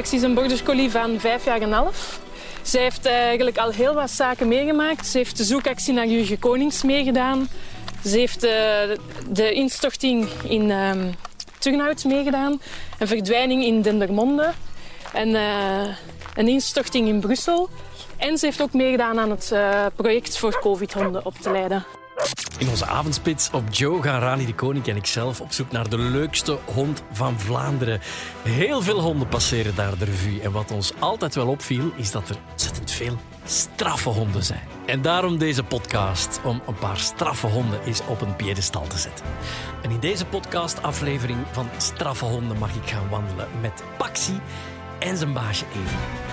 Paxi is een border collie van vijf jaar en half. Ze heeft eigenlijk al heel wat zaken meegemaakt. Ze heeft de zoekactie naar Jurgen Konings meegedaan. Ze heeft de, de instorting in um, Turnhout meegedaan. Een verdwijning in Dendermonde. En uh, een instorting in Brussel. En ze heeft ook meegedaan aan het uh, project voor covid-honden op te leiden. In onze avondspits op Joe gaan Rani de Koning en ikzelf op zoek naar de leukste hond van Vlaanderen. Heel veel honden passeren daar de revue. En wat ons altijd wel opviel, is dat er ontzettend veel straffe honden zijn. En daarom deze podcast, om een paar straffe honden eens op een piedestal te zetten. En in deze podcastaflevering van Straffe Honden mag ik gaan wandelen met Paxi en zijn baasje Evie.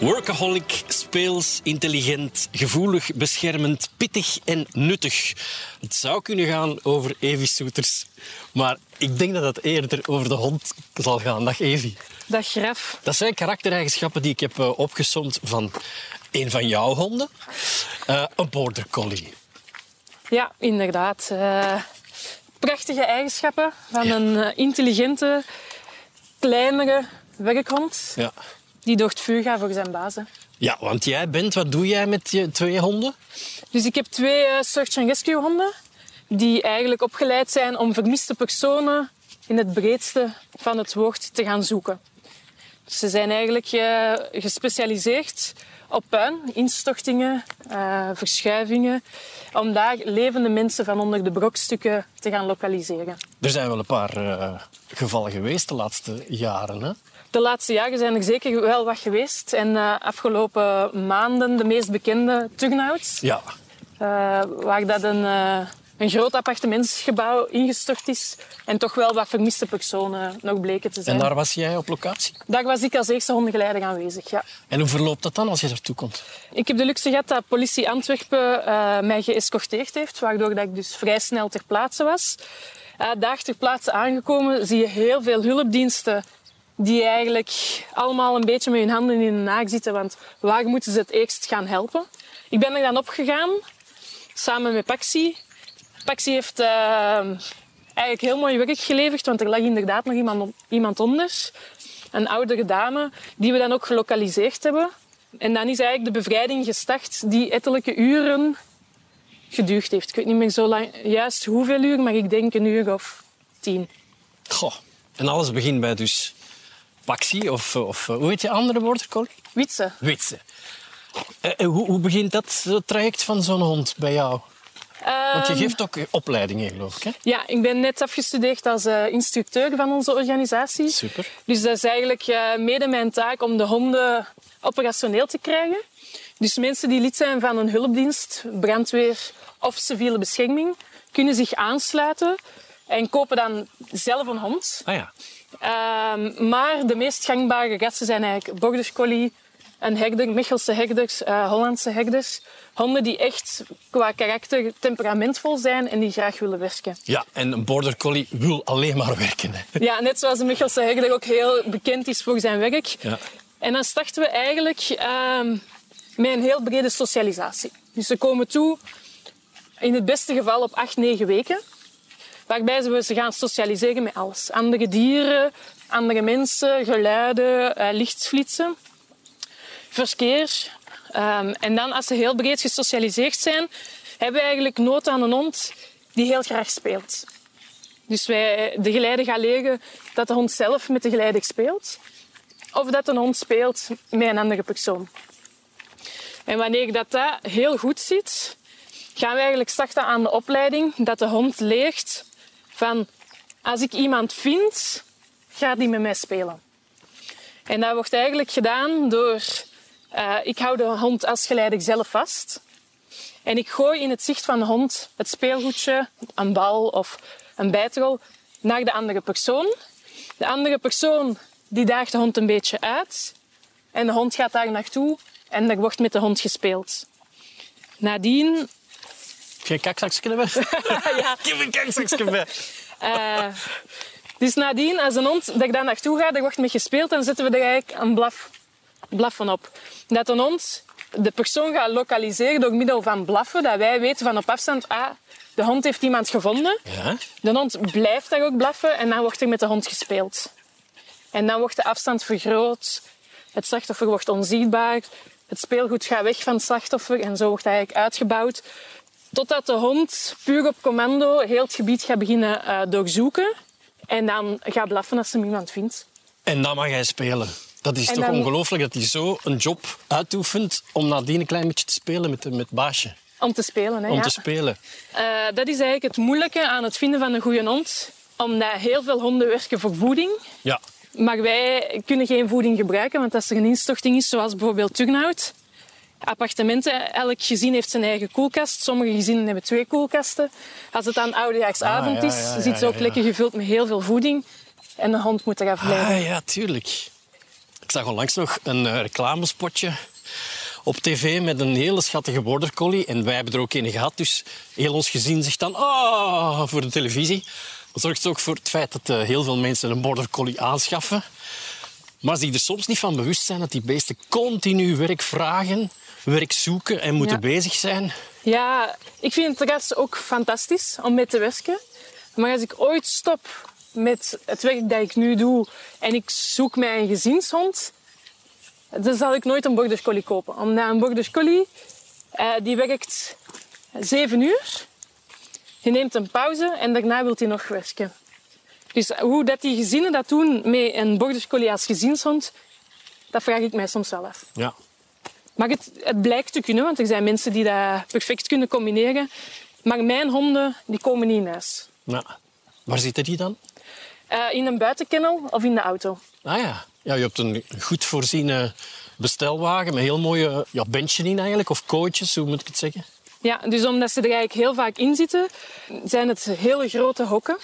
Workaholic, speels, intelligent, gevoelig, beschermend, pittig en nuttig. Het zou kunnen gaan over Evie Soeters. Maar ik denk dat het eerder over de hond zal gaan. Dag Evie. Dag Graf. Dat zijn karaktereigenschappen die ik heb uh, opgesomd van een van jouw honden. Uh, een border collie. Ja, inderdaad. Uh, prachtige eigenschappen van ja. een intelligente, kleinere werkhond. Ja die door het vuur gaat voor zijn bazen. Ja, want jij bent, wat doe jij met je twee honden? Dus ik heb twee uh, search and rescue honden die eigenlijk opgeleid zijn om vermiste personen in het breedste van het woord te gaan zoeken. Dus ze zijn eigenlijk uh, gespecialiseerd op puin, instortingen, uh, verschuivingen, om daar levende mensen van onder de brokstukken te gaan lokaliseren. Er zijn wel een paar gevallen geweest de laatste jaren, hè? De laatste jaren zijn er zeker wel wat geweest. En uh, afgelopen maanden de meest bekende Turnhout. Ja. Uh, waar dat een, uh, een groot appartementsgebouw ingestort is. En toch wel wat vermiste personen nog bleken te zijn. En daar was jij op locatie? Daar was ik als eerste hondengeleider aanwezig, ja. En hoe verloopt dat dan als je ertoe komt? Ik heb de luxe gehad dat politie Antwerpen mij geëscorteerd heeft. Waardoor dat ik dus vrij snel ter plaatse was. daar ter plaatse aangekomen zie je heel veel hulpdiensten die eigenlijk allemaal een beetje met hun handen in de naak zitten. Want waar moeten ze het eerst gaan helpen? Ik ben er dan opgegaan, samen met Paxi. Paxi heeft uh, eigenlijk heel mooi werk geleverd, want er lag inderdaad nog iemand, iemand onder. Een oudere dame, die we dan ook gelokaliseerd hebben. En dan is eigenlijk de bevrijding gestart, die ettelijke uren geduurd heeft. Ik weet niet meer zo lang, juist hoeveel uur, maar ik denk een uur of tien. Goh, en alles begint bij dus Paxi of, of hoe heet je andere border collie? Witse. Witse. Uh, hoe, hoe, begint dat traject van zo'n hond bij jou? Um, Want je geeft ook opleidingen, geloof ik. Hè? Ja, ik ben net afgestudeerd als uh, instructeur van onze organisatie. Super. Dus dat is eigenlijk uh, mede mijn taak om de honden operationeel te krijgen. Dus mensen die lid zijn van een hulpdienst, brandweer of civiele bescherming, kunnen zich aansluiten en kopen dan zelf een hond. Ah ja. Um, maar de meest gangbare rassen zijn eigenlijk border collie, een herder, Michelse herders, uh, Hollandse herders. Honden die echt qua karakter temperamentvol zijn en die graag willen werken. Ja, en een border collie wil alleen maar werken. Hè? Ja, net zoals de Michelse herder ook heel bekend is voor zijn werk. Ja. En dan starten we eigenlijk um, met een heel brede socialisatie. Dus ze komen toe in het beste geval op acht, negen weken waarbij ze ze gaan socialiseren met alles. Andere dieren, andere mensen, geluiden, uh, verkeer. Um, en dan, als ze heel breed gesocialiseerd zijn, hebben we eigenlijk nood aan een hond die heel graag speelt. Dus wij, de geleider gaat leren dat de hond zelf met de geleider speelt. Of dat een hond speelt met een andere persoon. En wanneer dat, dat heel goed zit, gaan we eigenlijk starten aan de opleiding dat de hond leert van als ik iemand vind, gaat die met mij spelen. En dat wordt eigenlijk gedaan door... Uh, ik hou de hond als geleider zelf vast. En ik gooi in het zicht van de hond het speelgoedje, een bal of een bijtrol, naar de andere persoon. De andere persoon die daagt de hond een beetje uit. En de hond gaat daar naartoe en er wordt met de hond gespeeld. Nadien geen kakzakje ja. Een kakzakje. Uh, dus nadien, als een hond dat ik daar naartoe ga, er wordt mee gespeeld, dan zetten we er eigenlijk een blaf, blaf van op. Dat een hond de persoon gaat lokaliseren door middel van blaffen. Dat wij weten van op afstand, ah, de hond heeft iemand gevonden. Ja. De hond blijft daar ook blaffen en dan wordt er met de hond gespeeld. En dan wordt de afstand vergroot. Het slachtoffer wordt onzichtbaar. Het speelgoed gaat weg van het slachtoffer en zo wordt hij eigenlijk uitgebouwd. Totdat de hond puur op commando heel het gebied gaat beginnen uh, doorzoeken. En dan gaat blaffen als hij iemand vindt. En dan mag hij spelen. Dat is En toch dan- ongelooflijk dat hij zo een job uitoefent om nadien een klein beetje te spelen met, met baasje. Om te spelen. Hè, Om ja. te spelen. Eh, dat is eigenlijk het moeilijke aan het vinden van een goede hond. Omdat heel veel honden werken voor voeding. Ja. Maar wij kunnen geen voeding gebruiken, want als er een instorting is, zoals bijvoorbeeld turnhout, appartementen, elk gezin heeft zijn eigen koelkast. Sommige gezinnen hebben twee koelkasten. Als het aan oudejaarsavond Ah, ja, is, ja, zit ze ook lekker gevuld met heel veel voeding. En de hond moet eraf blijven. Ah, ja, tuurlijk. Ik zag onlangs nog een eh, reclamespotje op tv met een hele schattige border collie. En wij hebben er ook een gehad, dus heel ons gezin zegt dan ah voor de televisie. Dat zorgt ook voor het feit dat eh, heel veel mensen een border collie aanschaffen. Maar die er soms niet van bewust zijn dat die beesten continu werk vragen, werk zoeken en moeten Ja. bezig zijn. Ja, ik vind het ras ook fantastisch om mee te werken. Maar als ik ooit stop met het werk dat ik nu doe en ik zoek mij een gezinshond, dan zal ik nooit een border collie kopen. Omdat een border collie, eh, die werkt zeven uur. Je neemt een pauze en daarna wil hij nog werken. Dus hoe dat die gezinnen dat doen met een border collie als gezinshond, dat vraag ik mij soms wel af. Ja. Maar het, het blijkt te kunnen, want er zijn mensen die dat perfect kunnen combineren. Maar mijn honden, die komen niet in huis. ja. Waar zitten die dan? Eh, in een buitenkennel of in de auto. Ah ja. ja, je hebt een goed voorziene bestelwagen met heel mooie ja, benchen in eigenlijk, of kooitjes, hoe moet ik het zeggen? Ja, dus omdat ze er eigenlijk heel vaak in zitten, zijn het hele grote hokken.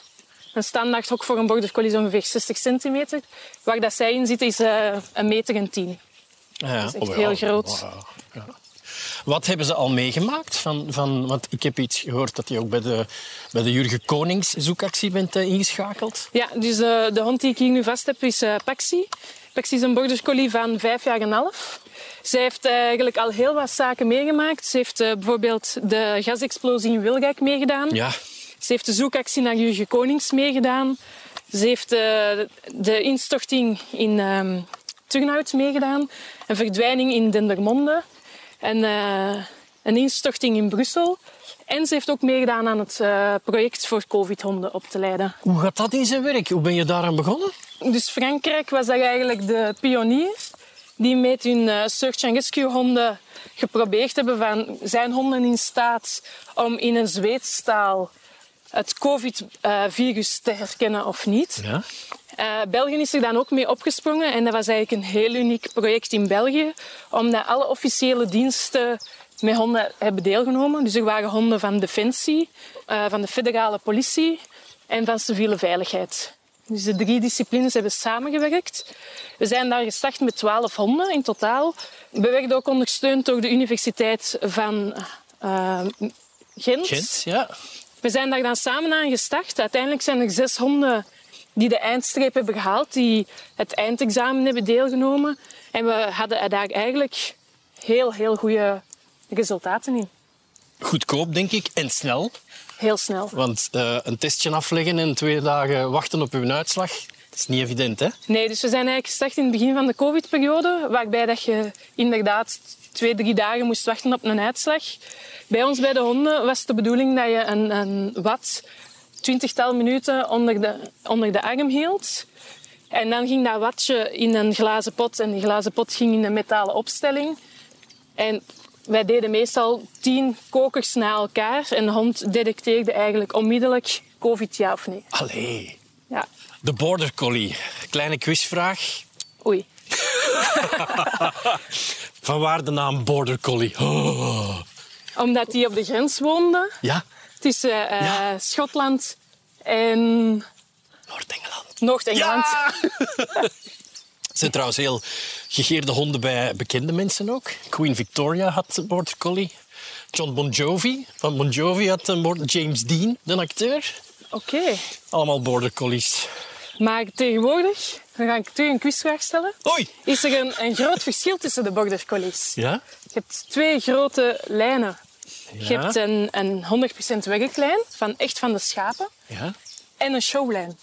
Een standaard hok voor een border collie is ongeveer 60 centimeter. Waar dat zij in zitten is eh, een meter en tien. Ja, is echt heel groot. Ja, ja. Wat hebben ze al meegemaakt? Van, van, want ik heb iets gehoord dat je ook bij de, bij de Jurgen Konings zoekactie bent eh, ingeschakeld. Ja, dus de, de hond die ik hier nu vast heb is eh, Paxi. Paxi is een border collie van vijf jaar en een half. Zij heeft eh, eigenlijk al heel wat zaken meegemaakt. Ze heeft eh, bijvoorbeeld de gasexplosie in Wilrijk meegedaan. Ja. Ze heeft de zoekactie naar Jurgen Konings meegedaan. Ze heeft eh, de instorting in ehm Turnhout meegedaan. Een verdwijning in Dendermonde. En eh, een instorting in Brussel. En ze heeft ook meegedaan aan het eh, project voor covid-honden op te leiden. Hoe gaat dat in zijn werk? Hoe ben je daaraan begonnen? Dus Frankrijk was daar eigenlijk de pionier die met hun eh, search and rescue honden geprobeerd hebben van zijn honden in staat om in een zweetstaal het covid-virus te herkennen of niet. Ja. Eh, België is er dan ook mee opgesprongen en dat was eigenlijk een heel uniek project in België, omdat alle officiële diensten met honden hebben deelgenomen. Dus er waren honden van Defensie, eh, van de federale politie en van civiele veiligheid. Dus de drie disciplines hebben samengewerkt. We zijn daar gestart met twaalf honden in totaal. We werden ook ondersteund door de Universiteit van eh, Gent. Gent, ja. We zijn daar dan samen aan gestart. Uiteindelijk zijn er zes honden die de eindstreep hebben gehaald, die het eindexamen hebben deelgenomen. En we hadden daar eigenlijk heel, heel goede resultaten in. Goedkoop, denk ik, en snel. Heel snel. Want eh, een testje afleggen en twee dagen wachten op uw uitslag, dat is niet evident, hè? Nee, dus we zijn eigenlijk gestart in het begin van de covid-periode, waarbij dat je inderdaad twee, drie dagen moest wachten op een uitslag. Bij ons bij de honden was de bedoeling dat je een, een wat twintigtal minuten onder de, onder de arm hield. En dan ging dat watje in een glazen pot en die glazen pot ging in een metalen opstelling. En wij deden meestal tien kokers na elkaar en de hond detecteerde eigenlijk onmiddellijk covid ja of nee. Allee. Ja, De Border Collie. Kleine quizvraag. oei. Van waar de naam Border Collie? Oh. Omdat die op de grens woonde Ja, tussen eh, Ja. Schotland en Noord-Engeland. Noord-Engeland. Ja! Er zijn trouwens heel gegeerde honden bij bekende mensen ook. Queen Victoria had een Border Collie. John Bon Jovi van Bon Jovi had een Border... James Dean, de acteur. Oké. Allemaal Border Collies. Maar tegenwoordig, dan ga ik terug een quizvraag stellen. Oei! Is er een, een groot verschil tussen de border collies? Ja? Je hebt twee grote lijnen. Je hebt een, een 100% weggeklijn, van echt van de schapen, Ja? en een showlijn.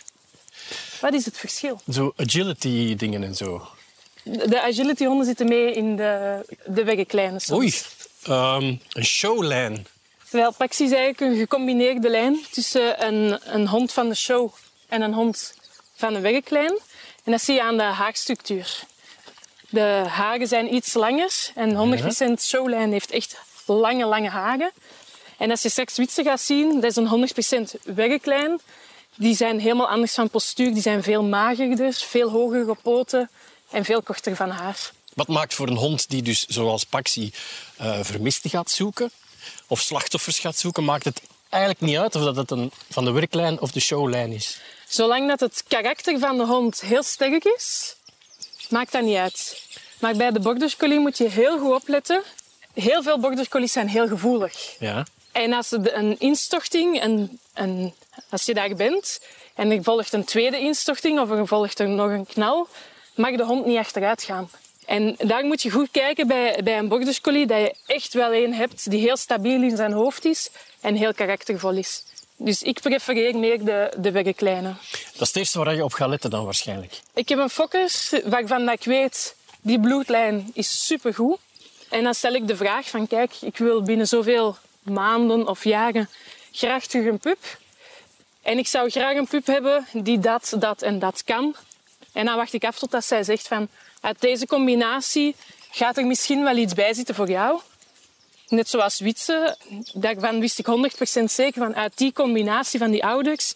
Wat is het verschil? Zo agility dingen en zo. De agility honden zitten mee in de, de weggekleine. Oei. Ehm, een showlijn. Terwijl Paxi is eigenlijk een gecombineerde lijn tussen een, een hond van de show en een hond van de weggeklein. En dat zie je aan de haagstructuur. De hagen zijn iets langer en 100% showlijn heeft echt lange, lange hagen. En als je straks witsen gaat zien, dat is een 100% weggeklein. Die zijn helemaal anders van postuur. Die zijn veel magerder, veel hogere poten en veel korter van haar. Wat maakt voor een hond die dus, zoals Paxi, eh vermisten gaat zoeken of slachtoffers gaat zoeken, maakt het eigenlijk niet uit of dat het een, van de werklijn of de showlijn is. Zolang dat het karakter van de hond heel sterk is, maakt dat niet uit. Maar bij de border collie moet je heel goed opletten. Heel veel border collies zijn heel gevoelig. Ja. En als er een instorting, en, en als je daar bent, en er volgt een tweede instorting of er volgt er nog een knal, mag de hond niet achteruit gaan. En daar moet je goed kijken bij, bij een border collie, dat je echt wel een hebt die heel stabiel in zijn hoofd is en heel karaktervol is. Dus ik prefereer meer de, de weggekleine. Dat is het eerste waar je op gaat letten dan waarschijnlijk. Ik heb een fokker waarvan dat ik weet, die bloedlijn is supergoed. En dan stel ik de vraag van, kijk, ik wil binnen zoveel maanden of jaren graag terug een pup. En ik zou graag een pup hebben die dat, dat en dat kan. En dan wacht ik af totdat zij zegt van, uit deze combinatie gaat er misschien wel iets bij zitten voor jou. Net zoals Witse, daarvan wist ik 100% zeker van uit die combinatie van die ouders,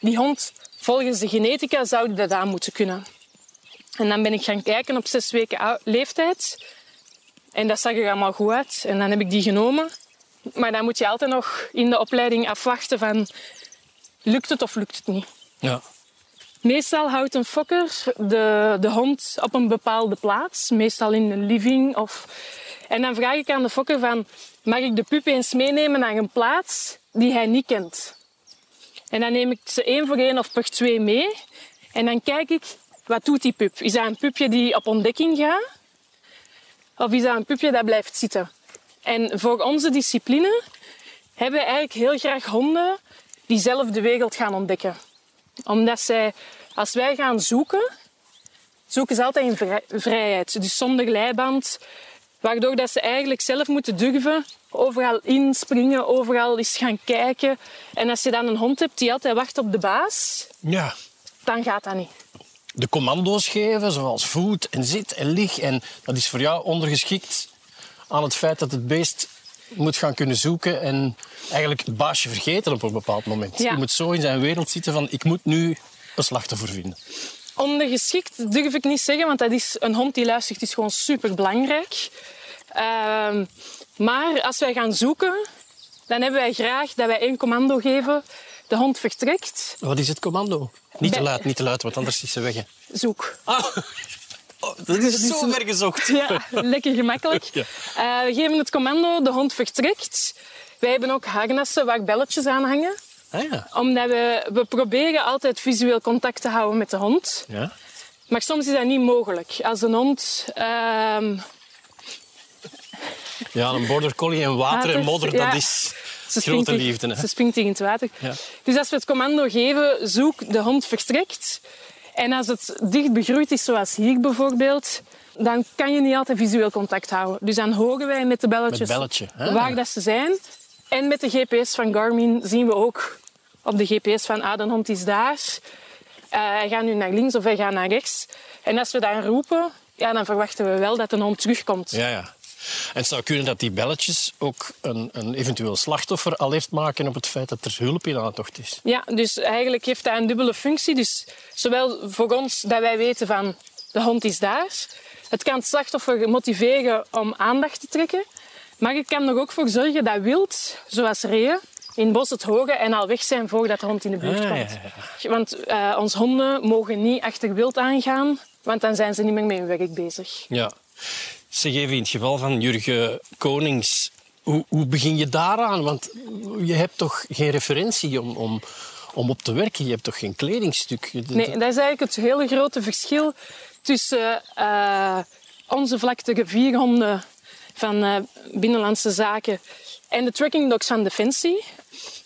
die hond, volgens de genetica, zou dat aan moeten kunnen. En dan ben ik gaan kijken op zes weken leeftijd. En dat zag er allemaal goed uit. En dan heb ik die genomen. Maar dan moet je altijd nog in de opleiding afwachten van... Lukt het of lukt het niet? Ja. Meestal houdt een fokker de, de hond op een bepaalde plaats. Meestal in een living. Of... En dan vraag ik aan de fokker van... Mag ik de pup eens meenemen naar een plaats die hij niet kent? En dan neem ik ze één voor één of per twee mee. En dan kijk ik, wat doet die pup? Is dat een pupje die op ontdekking gaat? Of is dat een pupje dat blijft zitten? En voor onze discipline hebben we eigenlijk heel graag honden die zelf de wereld gaan ontdekken. Omdat zij, als wij gaan zoeken, zoeken ze altijd in vrij- vrijheid. Dus zonder leiband. Waardoor dat ze eigenlijk zelf moeten durven overal inspringen, overal eens gaan kijken. En als je dan een hond hebt die altijd wacht op de baas, ja. dan gaat dat niet. De commando's geven, zoals voet en zit en lig. En dat is voor jou ondergeschikt aan het feit dat het beest moet gaan kunnen zoeken en eigenlijk het baasje vergeten op een bepaald moment. Ja. Je moet zo in zijn wereld zitten van ik moet nu een slachtoffer vinden. Ondergeschikt durf ik niet zeggen, want dat is een hond die luistert, is gewoon super belangrijk. maar als wij gaan zoeken, dan hebben wij graag dat wij één commando geven. De hond vertrekt, Wat is het commando? Niet te luid, niet te luid, want anders is ze weg. hè. zoek. Ah, oh, dat is zo ver gezocht. Ja, lekker gemakkelijk. Ja. Eh, we geven het commando, de hond vertrekt. Wij hebben ook harnassen waar belletjes aan hangen. Ah, ja. Omdat we, we proberen altijd visueel contact te houden met de hond. ja. Maar soms is dat niet mogelijk. Als een hond ehm, Ja, een border collie en water en modder, ja. dat is Ze grote springt- liefde. Ze springt tegen het water. Ja. Dus als we het commando geven, zoek, de hond vertrekt. En als het dicht begroeid is, zoals hier bijvoorbeeld, dan kan je niet altijd visueel contact houden. Dus dan horen wij met de belletjes Met belletje, waar dat ze zijn. En met de GPS van Garmin zien we ook op de GPS van ah, de hond is daar. Eh, hij gaat nu naar links of hij gaat naar rechts. En als we dan roepen, ja, dan verwachten we wel dat de hond terugkomt. Ja, ja. En het zou kunnen dat die belletjes ook een, een eventueel slachtoffer alert maken op het feit dat er hulp in aantocht is. Ja, dus eigenlijk heeft dat een dubbele functie. Dus zowel voor ons dat wij weten van de hond is daar. Het kan het slachtoffer motiveren om aandacht te trekken. Maar het kan er ook voor zorgen dat wild, zoals reeën, in het bos het horen en al weg zijn voordat de hond in de buurt Ah, komt. ja, Want eh onze honden mogen niet achter wild aangaan, want dan zijn ze niet meer met hun werk bezig. Ja. Zeg even, in het geval van Jurgen Konings, hoe, hoe begin je daaraan? Want je hebt toch geen referentie om, om, om op te werken? Je hebt toch geen kledingstuk? Nee, dat is eigenlijk het hele grote verschil tussen eh, onze vlakte rivierhonden van eh, Binnenlandse Zaken en de tracking dogs van Defensie.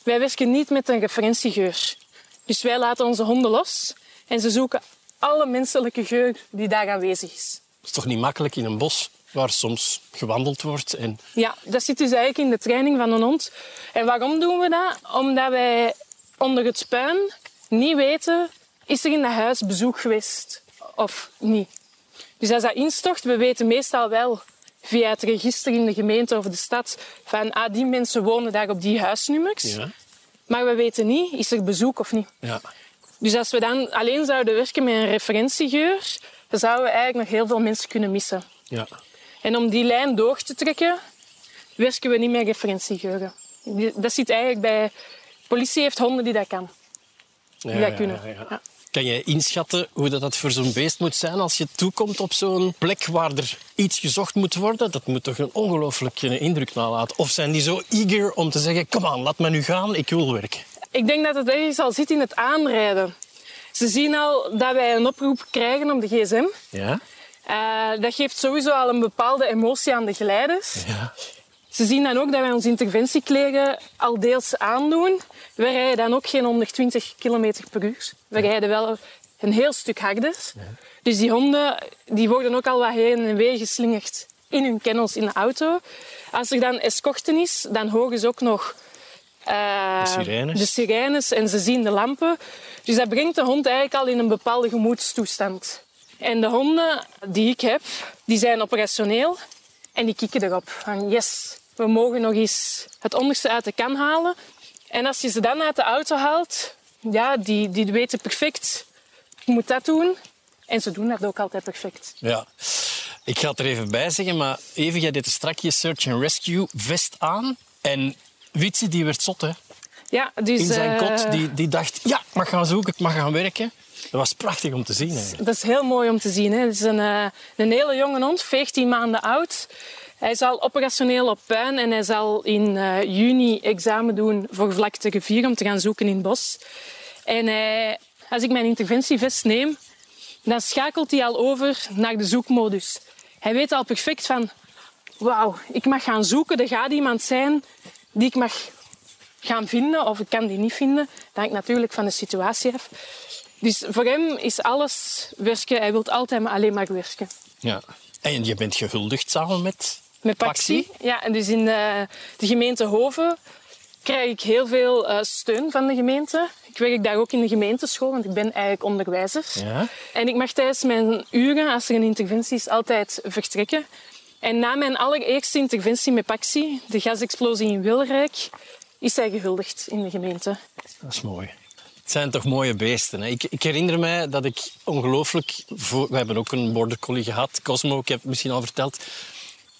Wij werken niet met een referentiegeur. Dus wij laten onze honden los en ze zoeken alle menselijke geur die daar aanwezig is. Het is toch niet makkelijk in een bos waar soms gewandeld wordt en Ja, dat zit dus eigenlijk in de training van een hond. En waarom doen we dat? Omdat wij onder het puin niet weten, is er in dat huis bezoek geweest of niet. Dus als dat instort, we weten meestal wel via het register in de gemeente of de stad van ah, die mensen wonen daar op die huisnummers. ja, Maar we weten niet, is er bezoek of niet. ja. Dus als we dan alleen zouden werken met een referentiegeur, dan zouden we eigenlijk nog heel veel mensen kunnen missen. ja. En om die lijn door te trekken, werken we niet met referentiegeuren. Dat zit eigenlijk bij... Politie heeft honden die dat kan. Ja, dat kunnen. ja. Kan je inschatten hoe dat, dat voor zo'n beest moet zijn als je toekomt op zo'n plek waar er iets gezocht moet worden? Dat moet toch een ongelooflijke indruk nalaten? Of zijn die zo eager om te zeggen, kom aan, laat me nu gaan, ik wil werken? Ik denk dat het ergens al zit in het aanrijden. Ze zien al dat wij een oproep krijgen op de gsm. Ja? Eh, dat geeft sowieso al een bepaalde emotie aan de geleiders. Ja. Ze zien dan ook dat wij onze interventiekleren al deels aandoen. We rijden dan ook geen 120 km per uur. We rijden wel een heel stuk harder. Dus die honden die worden ook al wat heen en weer geslingerd in hun kennels in de auto. Als er dan escorten is, dan horen ze ook nog eh, De sirenes. de sirenes en ze zien de lampen. Dus dat brengt de hond eigenlijk al in een bepaalde gemoedstoestand. En de honden die ik heb, die zijn operationeel en die kikken erop. Van yes, we mogen nog eens het onderste uit de kan halen. En als je ze dan uit de auto haalt, ja, die, die weten perfect, ik moet dat doen. En ze doen dat ook altijd perfect. ja. Ik ga het er even bij zeggen, maar even, jij deed een strakje search and rescue vest aan. En Witsi, die werd zot, hè? Ja, dus, In zijn eh, kot, die, die dacht, ja, ik mag gaan zoeken, ik mag gaan werken. Dat was prachtig om te zien, eigenlijk. Dat is heel mooi om te zien. Hè. Het is een, eh, een hele jonge hond, 14 maanden oud. Hij is al operationeel op puin en hij zal in eh, juni examen doen voor vlakte rivier om te gaan zoeken in het bos. En hij, als ik mijn interventievest neem, dan schakelt hij al over naar de zoekmodus. Hij weet al perfect van, wauw, ik mag gaan zoeken. Er gaat iemand zijn die ik mag gaan vinden of ik kan die niet vinden. Dat hangt natuurlijk van de situatie af. Dus voor hem is alles werken. Hij wil altijd maar alleen maar werken. Ja. En je bent gehuldigd samen met Met Paxi. Ja, en dus in de, de gemeente Hoven krijg ik heel veel eh, steun van de gemeente. Ik werk daar ook in de gemeenteschool, want ik ben eigenlijk onderwijzer. Ja. En ik mag tijdens mijn uren, als er een interventie is, altijd vertrekken. En na mijn allereerste interventie met Paxi, de gasexplosie in Wilrijk, is hij gehuldigd in de gemeente. Dat is mooi. Het zijn toch mooie beesten. Hè? Ik, ik herinner mij dat ik ongelooflijk... We hebben ook een border collie gehad, Cosmo, ik heb het misschien al verteld.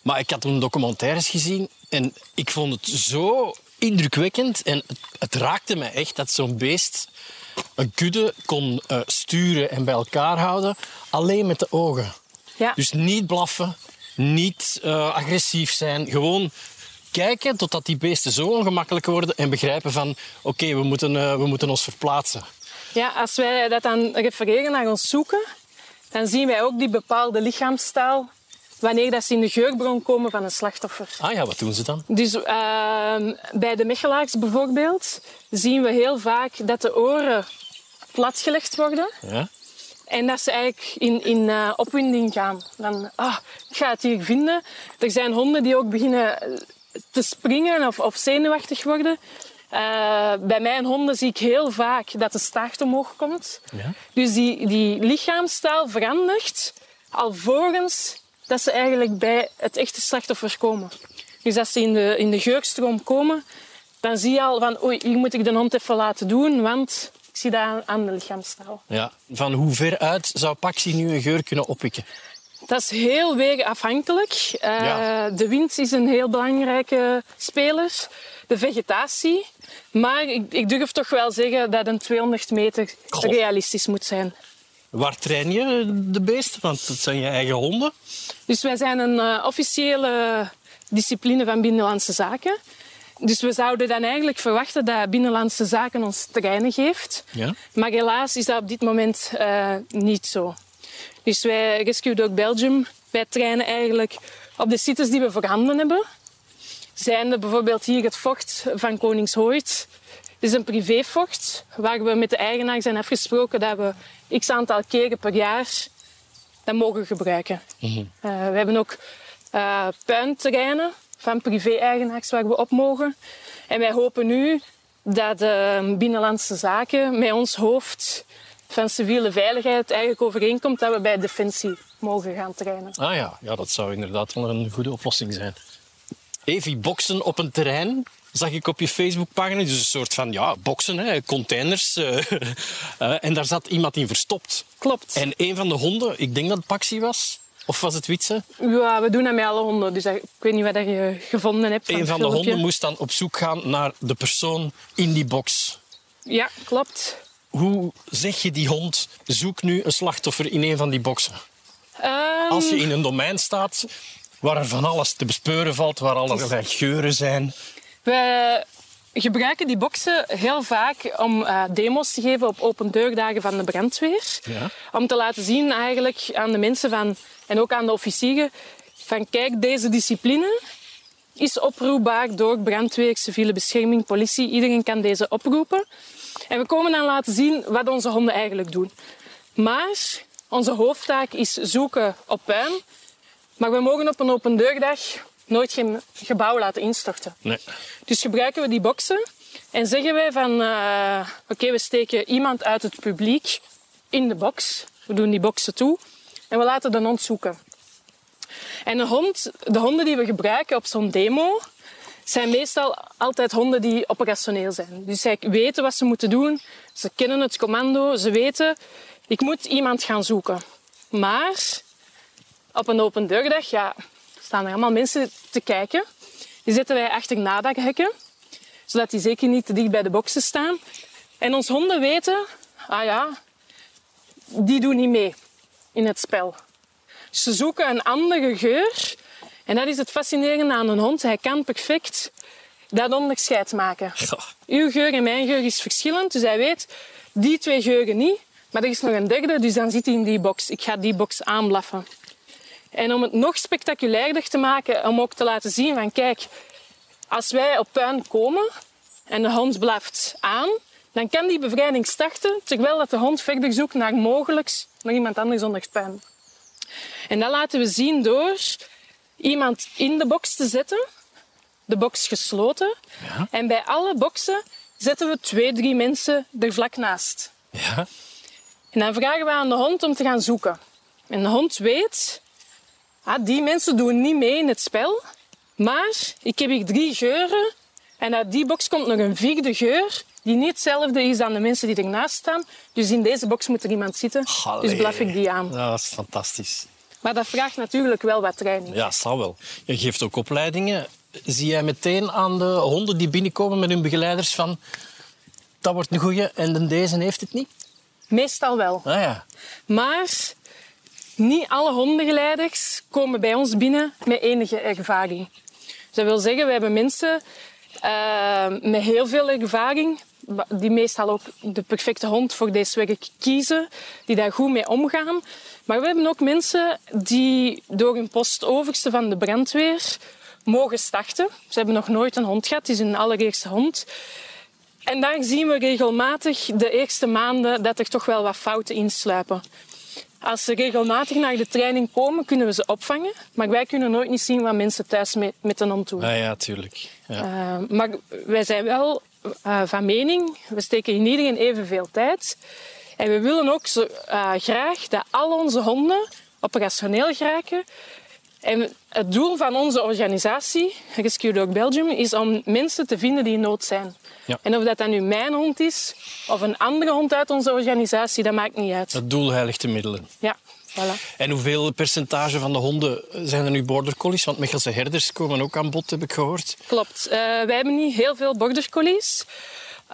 Maar ik had toen documentaires gezien en ik vond het zo indrukwekkend. En het, het raakte mij echt dat zo'n beest een kudde kon eh, sturen en bij elkaar houden, alleen met de ogen. Ja. Dus niet blaffen, niet eh, agressief zijn. Gewoon kijken totdat die beesten zo ongemakkelijk worden en begrijpen van oké, we, moeten, eh, we moeten ons verplaatsen. Ja, als wij dat dan refereren naar ons zoeken, dan zien wij ook die bepaalde lichaamstaal wanneer dat ze in de geurbron komen van een slachtoffer. Ah ja, wat doen ze dan? Dus ehm, bij de mechelaars bijvoorbeeld zien we heel vaak dat de oren platgelegd worden Ja? en dat ze eigenlijk in, in eh, opwinding gaan. Dan, ah, ik ga het hier vinden. Er zijn honden die ook beginnen eh, te springen of, of zenuwachtig worden. Eh, bij mijn honden zie ik heel vaak dat de staart omhoog komt. Ja? Dus die, die lichaamstaal verandert alvorens dat ze eigenlijk bij het echte slachtoffer komen. Dus als ze in de, in de geurstroom komen, dan zie je al van oei, hier moet ik de hond even laten doen, want ik zie dat aan, aan de lichaamstaal. ja. Van hoe ver uit zou Paxi nu een geur kunnen oppikken? Dat is heel weerafhankelijk. Uh, Ja. De wind is een heel belangrijke speler. De vegetatie. Maar ik, ik durf toch wel zeggen dat een 200 meter realistisch moet zijn. Waar train je de beesten? Want het zijn je eigen honden. Dus wij zijn een eh, officiële discipline van Binnenlandse Zaken. Dus we zouden dan eigenlijk verwachten dat Binnenlandse Zaken ons terreinen geeft. Ja. Maar helaas is dat op dit moment uh, niet zo. Dus wij, Rescue Dog Belgium, wij trainen eigenlijk op de sites die we voorhanden hebben. Zijn er bijvoorbeeld hier het vocht van Koningshooit. Het is een privévocht waar we met de eigenaar zijn afgesproken dat we x aantal keren per jaar dat mogen gebruiken. Mm -hmm. uh, we hebben ook uh, puinterreinen van privé-eigenaars waar we op mogen. En wij hopen nu dat de Binnenlandse Zaken met ons hoofd van civiele veiligheid eigenlijk overeenkomt dat we bij Defensie mogen gaan trainen. Ah ja, ja dat zou inderdaad wel een goede oplossing zijn. Evi, boksen op een terrein, zag ik op je Facebookpagina. Dus een soort van ja, boksen, hè, containers. Uh, uh, en daar zat iemand in verstopt. Klopt. En een van de honden, ik denk dat het Paxi was, of was het Witse? Ja, we doen dat met alle honden. Dus ik weet niet wat je gevonden hebt. Van een van de honden moest dan op zoek gaan naar de persoon in die box. Ja, klopt. Hoe zeg je die hond, zoek nu een slachtoffer in een van die boxen? Um, Als je in een domein staat waar er van alles te bespeuren valt, waar allerlei geuren zijn. We gebruiken die boxen heel vaak om uh, demo's te geven op open deurdagen van de brandweer. Ja. Om te laten zien eigenlijk aan de mensen van, en ook aan de officieren van kijk, deze discipline is oproepbaar door brandweer, civiele bescherming, politie. Iedereen kan deze oproepen. En we komen dan laten zien wat onze honden eigenlijk doen. Maar onze hoofdtaak is zoeken op puin. Maar we mogen op een open deurdag nooit geen gebouw laten instorten. Nee. Dus gebruiken we die boxen en zeggen wij van... Uh, Oké, okay, we steken iemand uit het publiek in de box. We doen die boxen toe en we laten de hond zoeken. En de, hond, de honden die we gebruiken op zo'n demo zijn meestal altijd honden die operationeel zijn. Dus zij weten wat ze moeten doen. Ze kennen het commando. Ze weten, ik moet iemand gaan zoeken. Maar op een open deurdag ja, staan er allemaal mensen te kijken. Die zetten wij achter nadakhekken, zodat die zeker niet te dicht bij de boksen staan. En onze honden weten, ah ja, die doen niet mee in het spel. Ze zoeken een andere geur. En dat is het fascinerende aan een hond. Hij kan perfect dat onderscheid maken. Goh. Uw geur en mijn geur is verschillend. Dus hij weet, die twee geuren niet. Maar er is nog een derde, dus dan zit hij in die box. Ik ga die box aanblaffen. En om het nog spectaculairder te maken, om ook te laten zien van kijk, als wij op puin komen en de hond blaft aan, dan kan die bevrijding starten terwijl dat de hond verder zoekt naar mogelijk nog iemand anders onder puin. En dat laten we zien door iemand in de box te zetten, de box gesloten. Ja. En bij alle boxen zetten we twee, drie mensen er vlak naast. Ja. En dan vragen we aan de hond om te gaan zoeken. En de hond weet, ah, die mensen doen niet mee in het spel, maar ik heb hier drie geuren en uit die box komt nog een vierde geur die niet hetzelfde is dan de mensen die ernaast staan. Dus in deze box moet er iemand zitten, Allee. dus blaf ik die aan. Dat is fantastisch. Maar dat vraagt natuurlijk wel wat training. Ja, zal wel. Je geeft ook opleidingen. Zie jij meteen aan de honden die binnenkomen met hun begeleiders van dat wordt een goeie en de deze heeft het niet? Meestal wel. Ah ja. Maar niet alle hondenbegeleiders komen bij ons binnen met enige ervaring. Dat wil zeggen, we hebben mensen uh, met heel veel ervaring, die meestal ook de perfecte hond voor deze werk kiezen, die daar goed mee omgaan. Maar we hebben ook mensen die door hun postoverste van de brandweer mogen starten. Ze hebben nog nooit een hond gehad, het is hun allereerste hond. En daar zien we regelmatig de eerste maanden dat er toch wel wat fouten insluipen. Als ze regelmatig naar de training komen, kunnen we ze opvangen. Maar wij kunnen nooit niet zien wat mensen thuis met, met een hond doen. Ah ja, tuurlijk. Ja. Uh, maar wij zijn wel uh, van mening, we steken in iedereen evenveel tijd. En we willen ook zo, uh, graag dat al onze honden operationeel geraken. En het doel van onze organisatie, Rescue Dog Belgium, is om mensen te vinden die in nood zijn. Ja. En of dat dan nu mijn hond is of een andere hond uit onze organisatie, dat maakt niet uit. Het doel heiligt de middelen. Ja, voilà. En hoeveel percentage van de honden zijn er nu border collies? Want Mechelse herders komen ook aan bod, heb ik gehoord. Klopt. Uh, wij hebben niet heel veel border collies.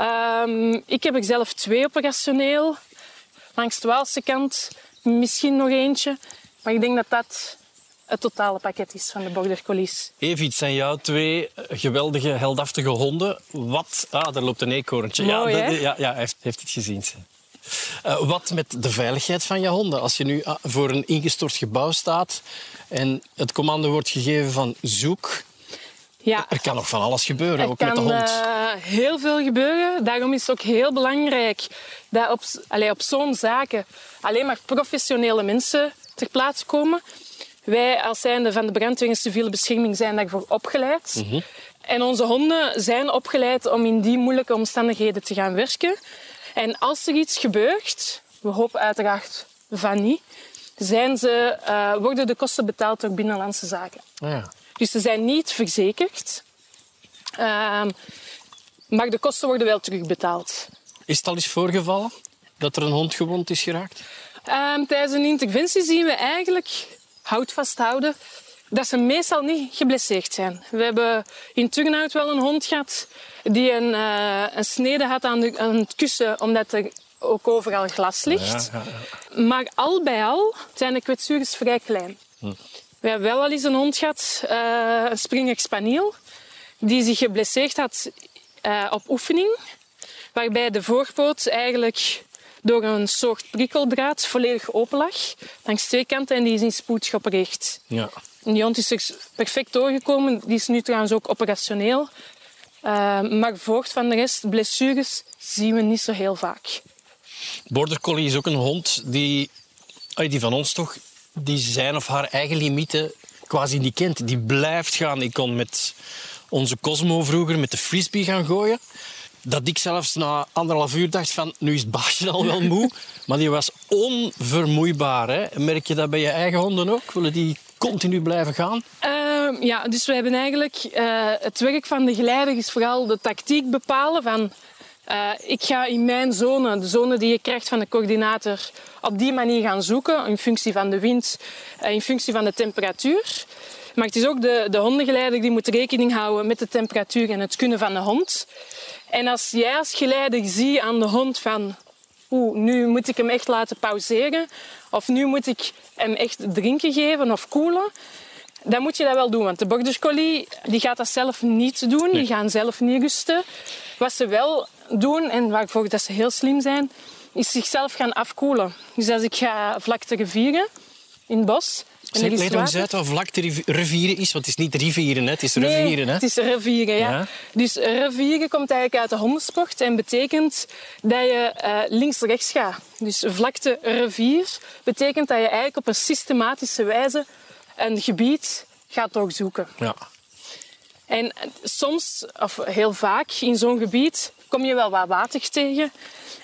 Um, ik heb er zelf twee operationeel. Langs de Waalse kant misschien nog eentje. Maar ik denk dat dat het totale pakket is van de border collies. Evie, zijn jouw twee geweldige, heldhaftige honden. Wat... Ah, daar loopt een eekhoorntje. Mooi, ja, de- ja, ja, hij heeft, heeft het gezien. Eh, wat met de veiligheid van je honden? Als je nu ah, voor een ingestort gebouw staat en het commando wordt gegeven van zoek, Ja, er kan nog van alles gebeuren, er ook met de kan hond. eh, heel veel gebeuren. Daarom is het ook heel belangrijk dat op, allee, op zo'n zaken alleen maar professionele mensen ter plaatse komen. Wij als zijnde van de brandweer en civiele bescherming zijn daarvoor opgeleid. Mhm. En onze honden zijn opgeleid om in die moeilijke omstandigheden te gaan werken. En als er iets gebeurt, we hopen uiteraard van niet, zijn ze, eh, worden de kosten betaald door Binnenlandse Zaken. Ah, ja. Dus ze zijn niet verzekerd. Ehm, maar de kosten worden wel terugbetaald. Is het al eens voorgevallen dat er een hond gewond is geraakt? Ehm, tijdens een interventie zien we eigenlijk, hout vasthouden, dat ze meestal niet geblesseerd zijn. We hebben in Turnhout wel een hond gehad die een, eh, een snede had aan, de, aan het kussen, omdat er ook overal glas ligt. Ja, ja, ja. Maar al bij al zijn de kwetsures vrij klein. We hebben wel al eens een hond gehad, eh, een Springer Spaniel, die zich geblesseerd had eh, op oefening. Waarbij de voorpoot eigenlijk door een soort prikkeldraad volledig open lag. Langs twee kanten en die is in spoed geopereerd. Ja. Hond is er perfect doorgekomen. Die is nu trouwens ook operationeel. Eh, maar voort van de rest, blessures zien we niet zo heel vaak. Border Collie is ook een hond die, die van ons toch, die zijn of haar eigen limieten quasi niet kent. Die blijft gaan. Ik kon met onze Cosmo vroeger met de frisbee gaan gooien. Dat ik zelfs na anderhalf uur dacht van, nu is het baasje al wel moe. Maar die was onvermoeibaar. Hè? Merk je dat bij je eigen honden ook? Willen die continu blijven gaan? Ehm, ja, dus we hebben eigenlijk eh, het werk van de geleider is vooral de tactiek bepalen van eh, ik ga in mijn zone, de zone die je krijgt van de coördinator, op die manier gaan zoeken in functie van de wind, eh, in functie van de temperatuur. Maar het is ook de, de hondengeleider die moet rekening houden met de temperatuur en het kunnen van de hond. En als jij als geleider ziet aan de hond van oeh, nu moet ik hem echt laten pauzeren of nu moet ik hem echt drinken geven of koelen, dan moet je dat wel doen. Want de border collie die gaat dat zelf niet doen. Die gaan zelf niet rusten. Wat ze wel doen, en waarvoor dat ze heel slim zijn, is zichzelf gaan afkoelen. Dus als ik ga vlak te rivieren in het bos... leg water- uit wat vlakte rivi- rivieren is. Want het is niet rivieren, hè? het is rivieren. Hè? het is rivieren, ja. Ja. Dus rivieren komt eigenlijk uit de hondensport en betekent dat je eh, links-rechts gaat. Dus vlakte rivier betekent dat je eigenlijk op een systematische wijze een gebied gaat doorzoeken. Ja. En soms, of heel vaak in zo'n gebied, kom je wel wat water tegen.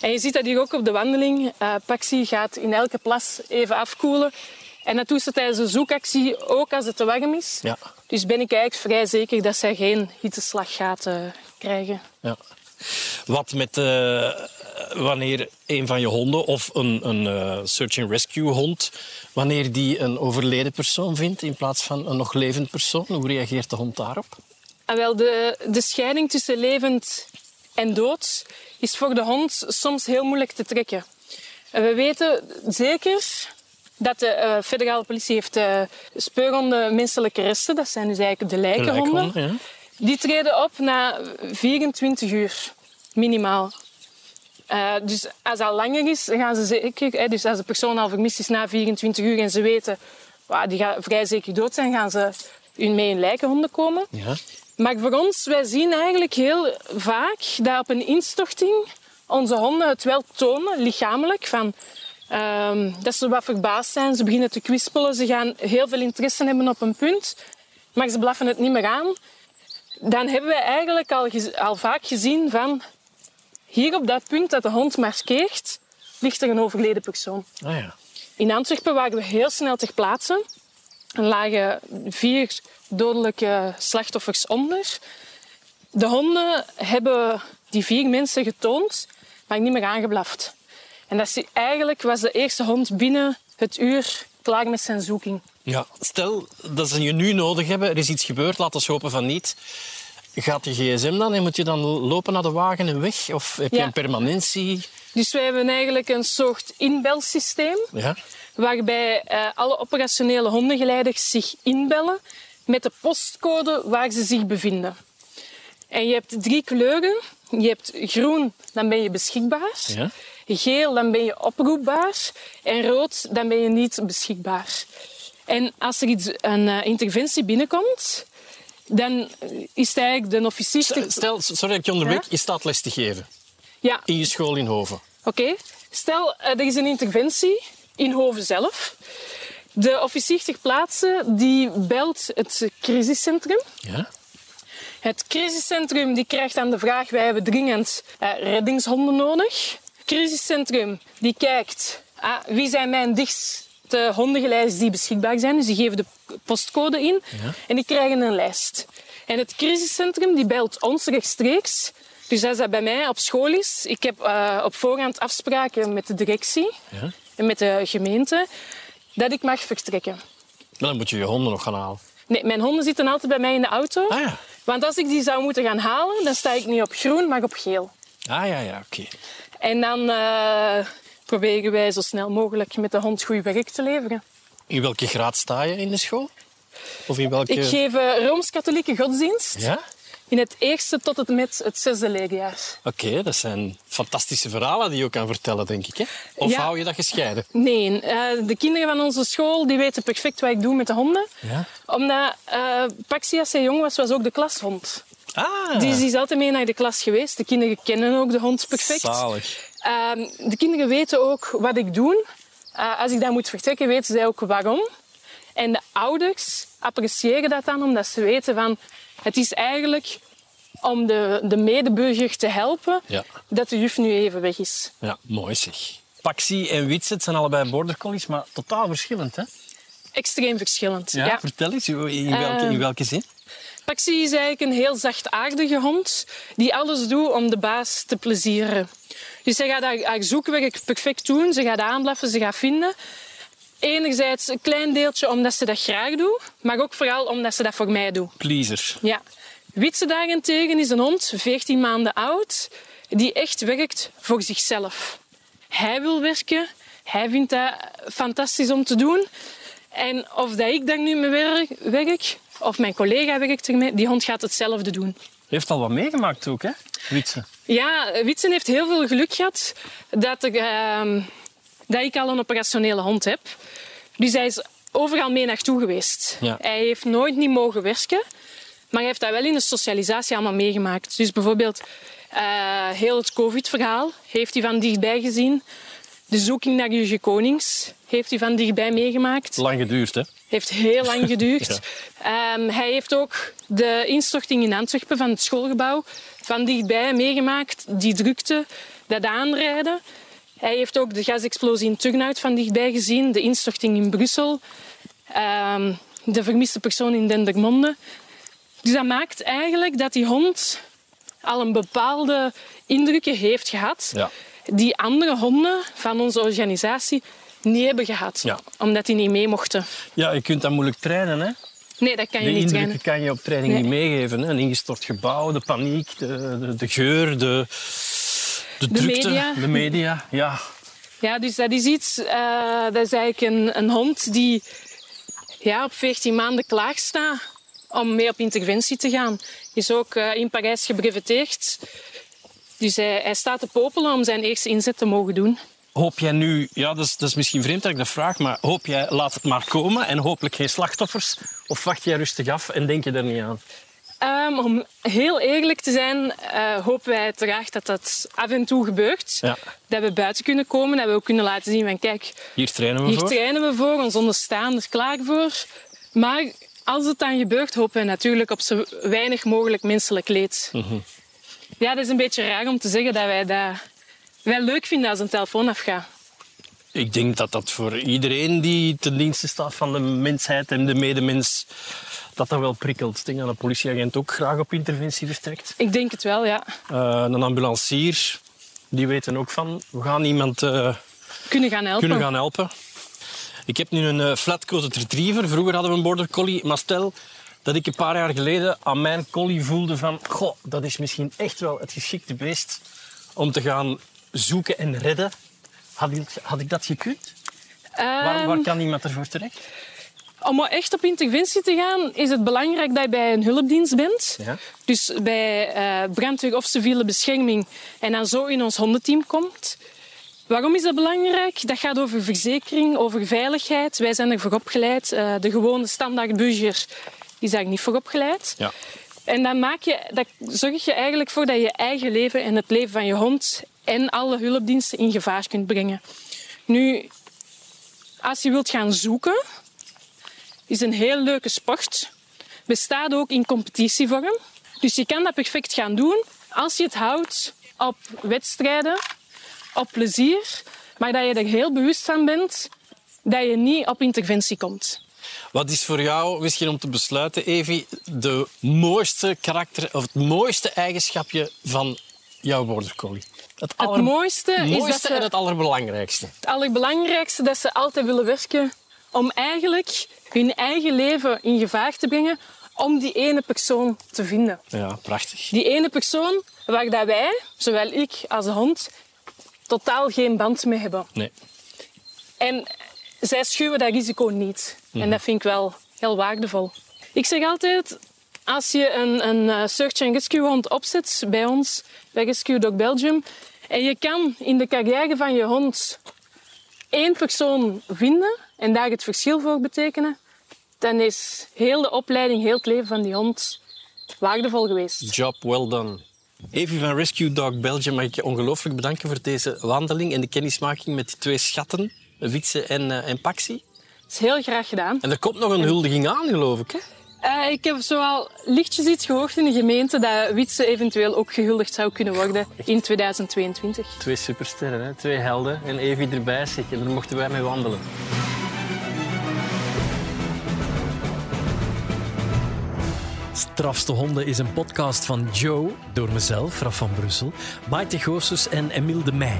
En je ziet dat hier ook op de wandeling. Eh Paxi gaat in elke plas even afkoelen. En dat doet ze tijdens de zoekactie ook als het te warm is. Ja. Dus ben ik eigenlijk vrij zeker dat zij geen hitteslag gaat eh, krijgen. Ja. Wat met eh, wanneer een van je honden of een, een eh, search and rescue hond, wanneer die een overleden persoon vindt in plaats van een nog levend persoon, hoe reageert de hond daarop? En wel, de, de scheiding tussen levend en dood is voor de hond soms heel moeilijk te trekken. En We weten zeker dat de eh, federale politie heeft uh, speurhonden menselijke resten. Dat zijn dus eigenlijk de lijkenhonden. ja. Die treden op na 24 uur, minimaal. Uh, dus als dat langer is, gaan ze zeker... Hè, dus als de persoon al vermist is na 24 uur en ze weten... Wow, die gaat vrij zeker dood zijn, gaan ze hun mee in lijkenhonden komen. Ja. Maar voor ons, wij zien eigenlijk heel vaak dat op een instorting onze honden het wel tonen, lichamelijk. Van, um, dat ze wat verbaasd zijn, ze beginnen te kwispelen, ze gaan heel veel interesse hebben op een punt, maar ze blaffen het niet meer aan. Dan hebben we eigenlijk al, al vaak gezien van hier op dat punt dat de hond markeert, ligt er een overleden persoon. Ah, ja. In Antwerpen waren we heel snel ter plaatse. Er lagen vier dodelijke slachtoffers onder. De honden hebben die vier mensen getoond, maar niet meer aangeblaft. En dat is, eigenlijk was de eerste hond binnen het uur klaar met zijn zoeking. Ja, stel dat ze je nu nodig hebben, er is iets gebeurd, laten we hopen van niet. Gaat je gsm dan en moet je dan lopen naar de wagen en weg? Of heb je Ja. een permanentie? Dus wij hebben eigenlijk een soort inbelsysteem. Ja. waarbij eh, alle operationele hondengeleiders zich inbellen met de postcode waar ze zich bevinden. En je hebt drie kleuren. Je hebt groen, dan ben je beschikbaar. Ja. Geel, dan ben je oproepbaar. En rood, dan ben je niet beschikbaar. En als er iets, een eh, interventie binnenkomt, dan is het eigenlijk de officier... Stel, sorry dat ik je onderbreek, Ja? je staat les te geven Ja, in je school in Hoven. Oké, stel eh, er is een interventie in Hoven zelf. De officier ter plaatse die belt het crisiscentrum. Ja? Het crisiscentrum die krijgt dan de vraag: wij hebben dringend eh, reddingshonden nodig. Crisiscentrum die kijkt ah, wie zijn mijn dichtste hondengeleiders die beschikbaar zijn. Dus die geven de postcode in en die krijgen een lijst. En het crisiscentrum die belt ons rechtstreeks. Dus als dat bij mij op school is, ik heb eh, op voorhand afspraken met de directie Ja? en met de gemeente dat ik mag vertrekken. Dan moet je je honden nog gaan halen. Nee, mijn honden zitten altijd bij mij in de auto. Ah ja. Want als ik die zou moeten gaan halen, dan sta ik niet op groen, maar op geel. Ah ja, ja, oké. En dan eh, proberen wij zo snel mogelijk met de hond goed werk te leveren. In welke graad sta je in de school? Of in welke... Ik geef eh, Rooms-Katholieke godsdienst Ja? in het eerste tot het met het zesde leerjaar. Oké, dat zijn fantastische verhalen die je ook kan vertellen, denk ik. Hè? Of Ja. hou je dat gescheiden? Nee, eh, de kinderen van onze school die weten perfect wat ik doe met de honden. Ja. Omdat uh, Paxi, als hij jong was, was ook de klashond. Ah, Die is, die is altijd mee naar de klas geweest. De kinderen kennen ook de hond perfect. zalig. Ehm, de kinderen weten ook wat ik doe. Eh, als ik daar moet vertrekken, weten zij ook waarom. En de ouders appreciëren dat dan, omdat ze weten van... Het is eigenlijk om de, de medeburger te helpen Ja. dat de juf nu even weg is. Ja, mooi zeg. Paxi en Witset zijn allebei border collies, maar totaal verschillend, hè? Extreem verschillend. Ja, Ja. vertel eens, in welke, in Eh, welke zin? Paxi is eigenlijk een heel zachtaardige hond die alles doet om de baas te plezieren. Dus zij gaat haar, haar zoekwerk perfect doen. Ze gaat aanblaffen, ze gaat vinden. Enerzijds een klein deeltje omdat ze dat graag doet, maar ook vooral omdat ze dat voor mij doet. Pleaser. Ja. Witse daarentegen is een hond, 14 maanden oud, die echt werkt voor zichzelf. Hij wil werken, hij vindt dat fantastisch om te doen. En of dat ik daar nu mee werk, werk, of mijn collega werkt ermee, die hond gaat hetzelfde doen. Heeft al wat meegemaakt ook, hè? Witse. Ja, Witsen heeft heel veel geluk gehad dat, er, ehm, dat ik al een operationele hond heb. Dus hij is overal mee naartoe geweest. Ja. Hij heeft nooit niet mogen werken, maar hij heeft dat wel in de socialisatie allemaal meegemaakt. Dus bijvoorbeeld eh, heel het covid-verhaal heeft hij van dichtbij gezien. De zoeking naar Jurgen Konings heeft hij van dichtbij meegemaakt. Lang geduurd, hè? Heeft heel lang geduurd. Ehm, hij heeft ook de instorting in Antwerpen van het schoolgebouw van dichtbij meegemaakt. Die drukte, dat aanrijden. Hij heeft ook de gasexplosie in Turnhout van dichtbij gezien. De instorting in Brussel. ehm, de vermiste persoon in Dendermonde. Dus dat maakt eigenlijk dat die hond al een bepaalde indrukken heeft gehad. Ja. Die andere honden van onze organisatie niet hebben gehad. Ja. Omdat die niet mee mochten. Ja, je kunt dat moeilijk trainen, hè? Nee, dat kan je De niet trainen. kan je op training Nee. niet meegeven. Hè? Een ingestort gebouw, de paniek, de, de, de geur, de, de, drukte, media. de media. Ja, Ja, dus dat is iets... eh, dat is eigenlijk een, een hond die ja, op 14 maanden klaar staat om mee op interventie te gaan. Is ook eh, in Parijs gebreveteerd. Dus hij, hij staat te popelen om zijn eerste inzet te mogen doen. Hoop jij nu, ja, dat is, dat is misschien vreemd dat ik dat vraag, maar hoop jij, laat het maar komen en hopelijk geen slachtoffers? Of wacht jij rustig af en denk je er niet aan? Ehm, om heel eerlijk te zijn, eh, hopen wij uiteraard dat dat af en toe gebeurt. Ja. Dat we buiten kunnen komen, dat we ook kunnen laten zien van kijk, Hier trainen we Hier voor. trainen we voor, ons onderstaan er klaar voor. Maar als het dan gebeurt, hopen we natuurlijk op zo weinig mogelijk menselijk leed. Mhm. Ja, dat is een beetje raar om te zeggen dat wij dat wel leuk vinden als een telefoon afgaat. Ik denk dat dat voor iedereen die ten dienste staat van de mensheid en de medemens, dat dat wel prikkelt. Ik denk dat een politieagent ook graag op interventie vertrekt. Ik denk het wel, ja. Eh, een ambulancier, die weten ook van, we gaan iemand eh, Kunnen gaan helpen. kunnen gaan helpen. Ik heb nu een eh, flat-coated retriever. Vroeger hadden we een border collie. Maar stel dat ik een paar jaar geleden aan mijn collie voelde van... Goh, dat is misschien echt wel het geschikte beest om te gaan zoeken en redden. Had ik, had ik dat gekund? Waar, Ehm, waar kan iemand ervoor terecht? Om echt op interventie te gaan, is het belangrijk dat je bij een hulpdienst bent. Ja. Dus bij eh, brandweer of civiele bescherming en dan zo in ons hondenteam komt. Waarom is dat belangrijk? Dat gaat over verzekering, over veiligheid. Wij zijn ervoor opgeleid. Eh, de gewone standaard burger is daar niet voor opgeleid. Ja. En dan maak je, dat zorg je eigenlijk voor dat je je eigen leven en het leven van je hond en alle hulpdiensten in gevaar kunt brengen. Nu, als je wilt gaan zoeken, is een heel leuke sport. Bestaat ook in competitievorm. Dus je kan dat perfect gaan doen als je het houdt op wedstrijden, op plezier, maar dat je er heel bewust van bent dat je niet op interventie komt. Wat is voor jou, misschien om te besluiten, Evi, de mooiste karakter of het mooiste eigenschapje van jouw border collie? Het, Het mooiste, is dat ze en het allerbelangrijkste. het allerbelangrijkste dat ze altijd willen werken om eigenlijk hun eigen leven in gevaar te brengen om die ene persoon te vinden. Ja, prachtig. Die ene persoon waar dat wij, zowel ik als de hond, totaal geen band mee hebben. Nee. En zij schuwen dat risico niet. En dat vind ik wel heel waardevol. Ik zeg altijd, als je een, een eh, search and rescue hond opzet bij ons, bij Rescue Dog Belgium, en je kan in de carrière van je hond één persoon vinden en daar het verschil voor betekenen, dan is heel de opleiding, heel het leven van die hond waardevol geweest. Job well done. Evi van Rescue Dog Belgium mag ik je ongelooflijk bedanken voor deze wandeling en de kennismaking met die twee schatten, Witse en, eh, en Paxi. Dat is heel graag gedaan. En er komt nog een huldiging aan, geloof ik. Hè? Eh, ik heb zoal lichtjes iets gehoord in de gemeente dat Witse eventueel ook gehuldigd zou kunnen worden in 2022. Twee supersterren, hè? twee helden en Evi erbij. Zeg. En daar mochten wij mee wandelen. Strafste Honden is een podcast van Joe, door mezelf, Raf van Brussel, Maite Goossens en Emile de Meij.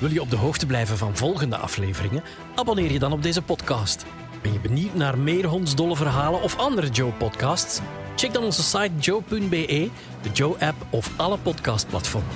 Wil je op de hoogte blijven van volgende afleveringen? Abonneer je dan op deze podcast. Ben je benieuwd naar meer hondsdolle verhalen of andere Joe-podcasts? Check dan onze site joe.be, de Joe-app of alle podcastplatformen.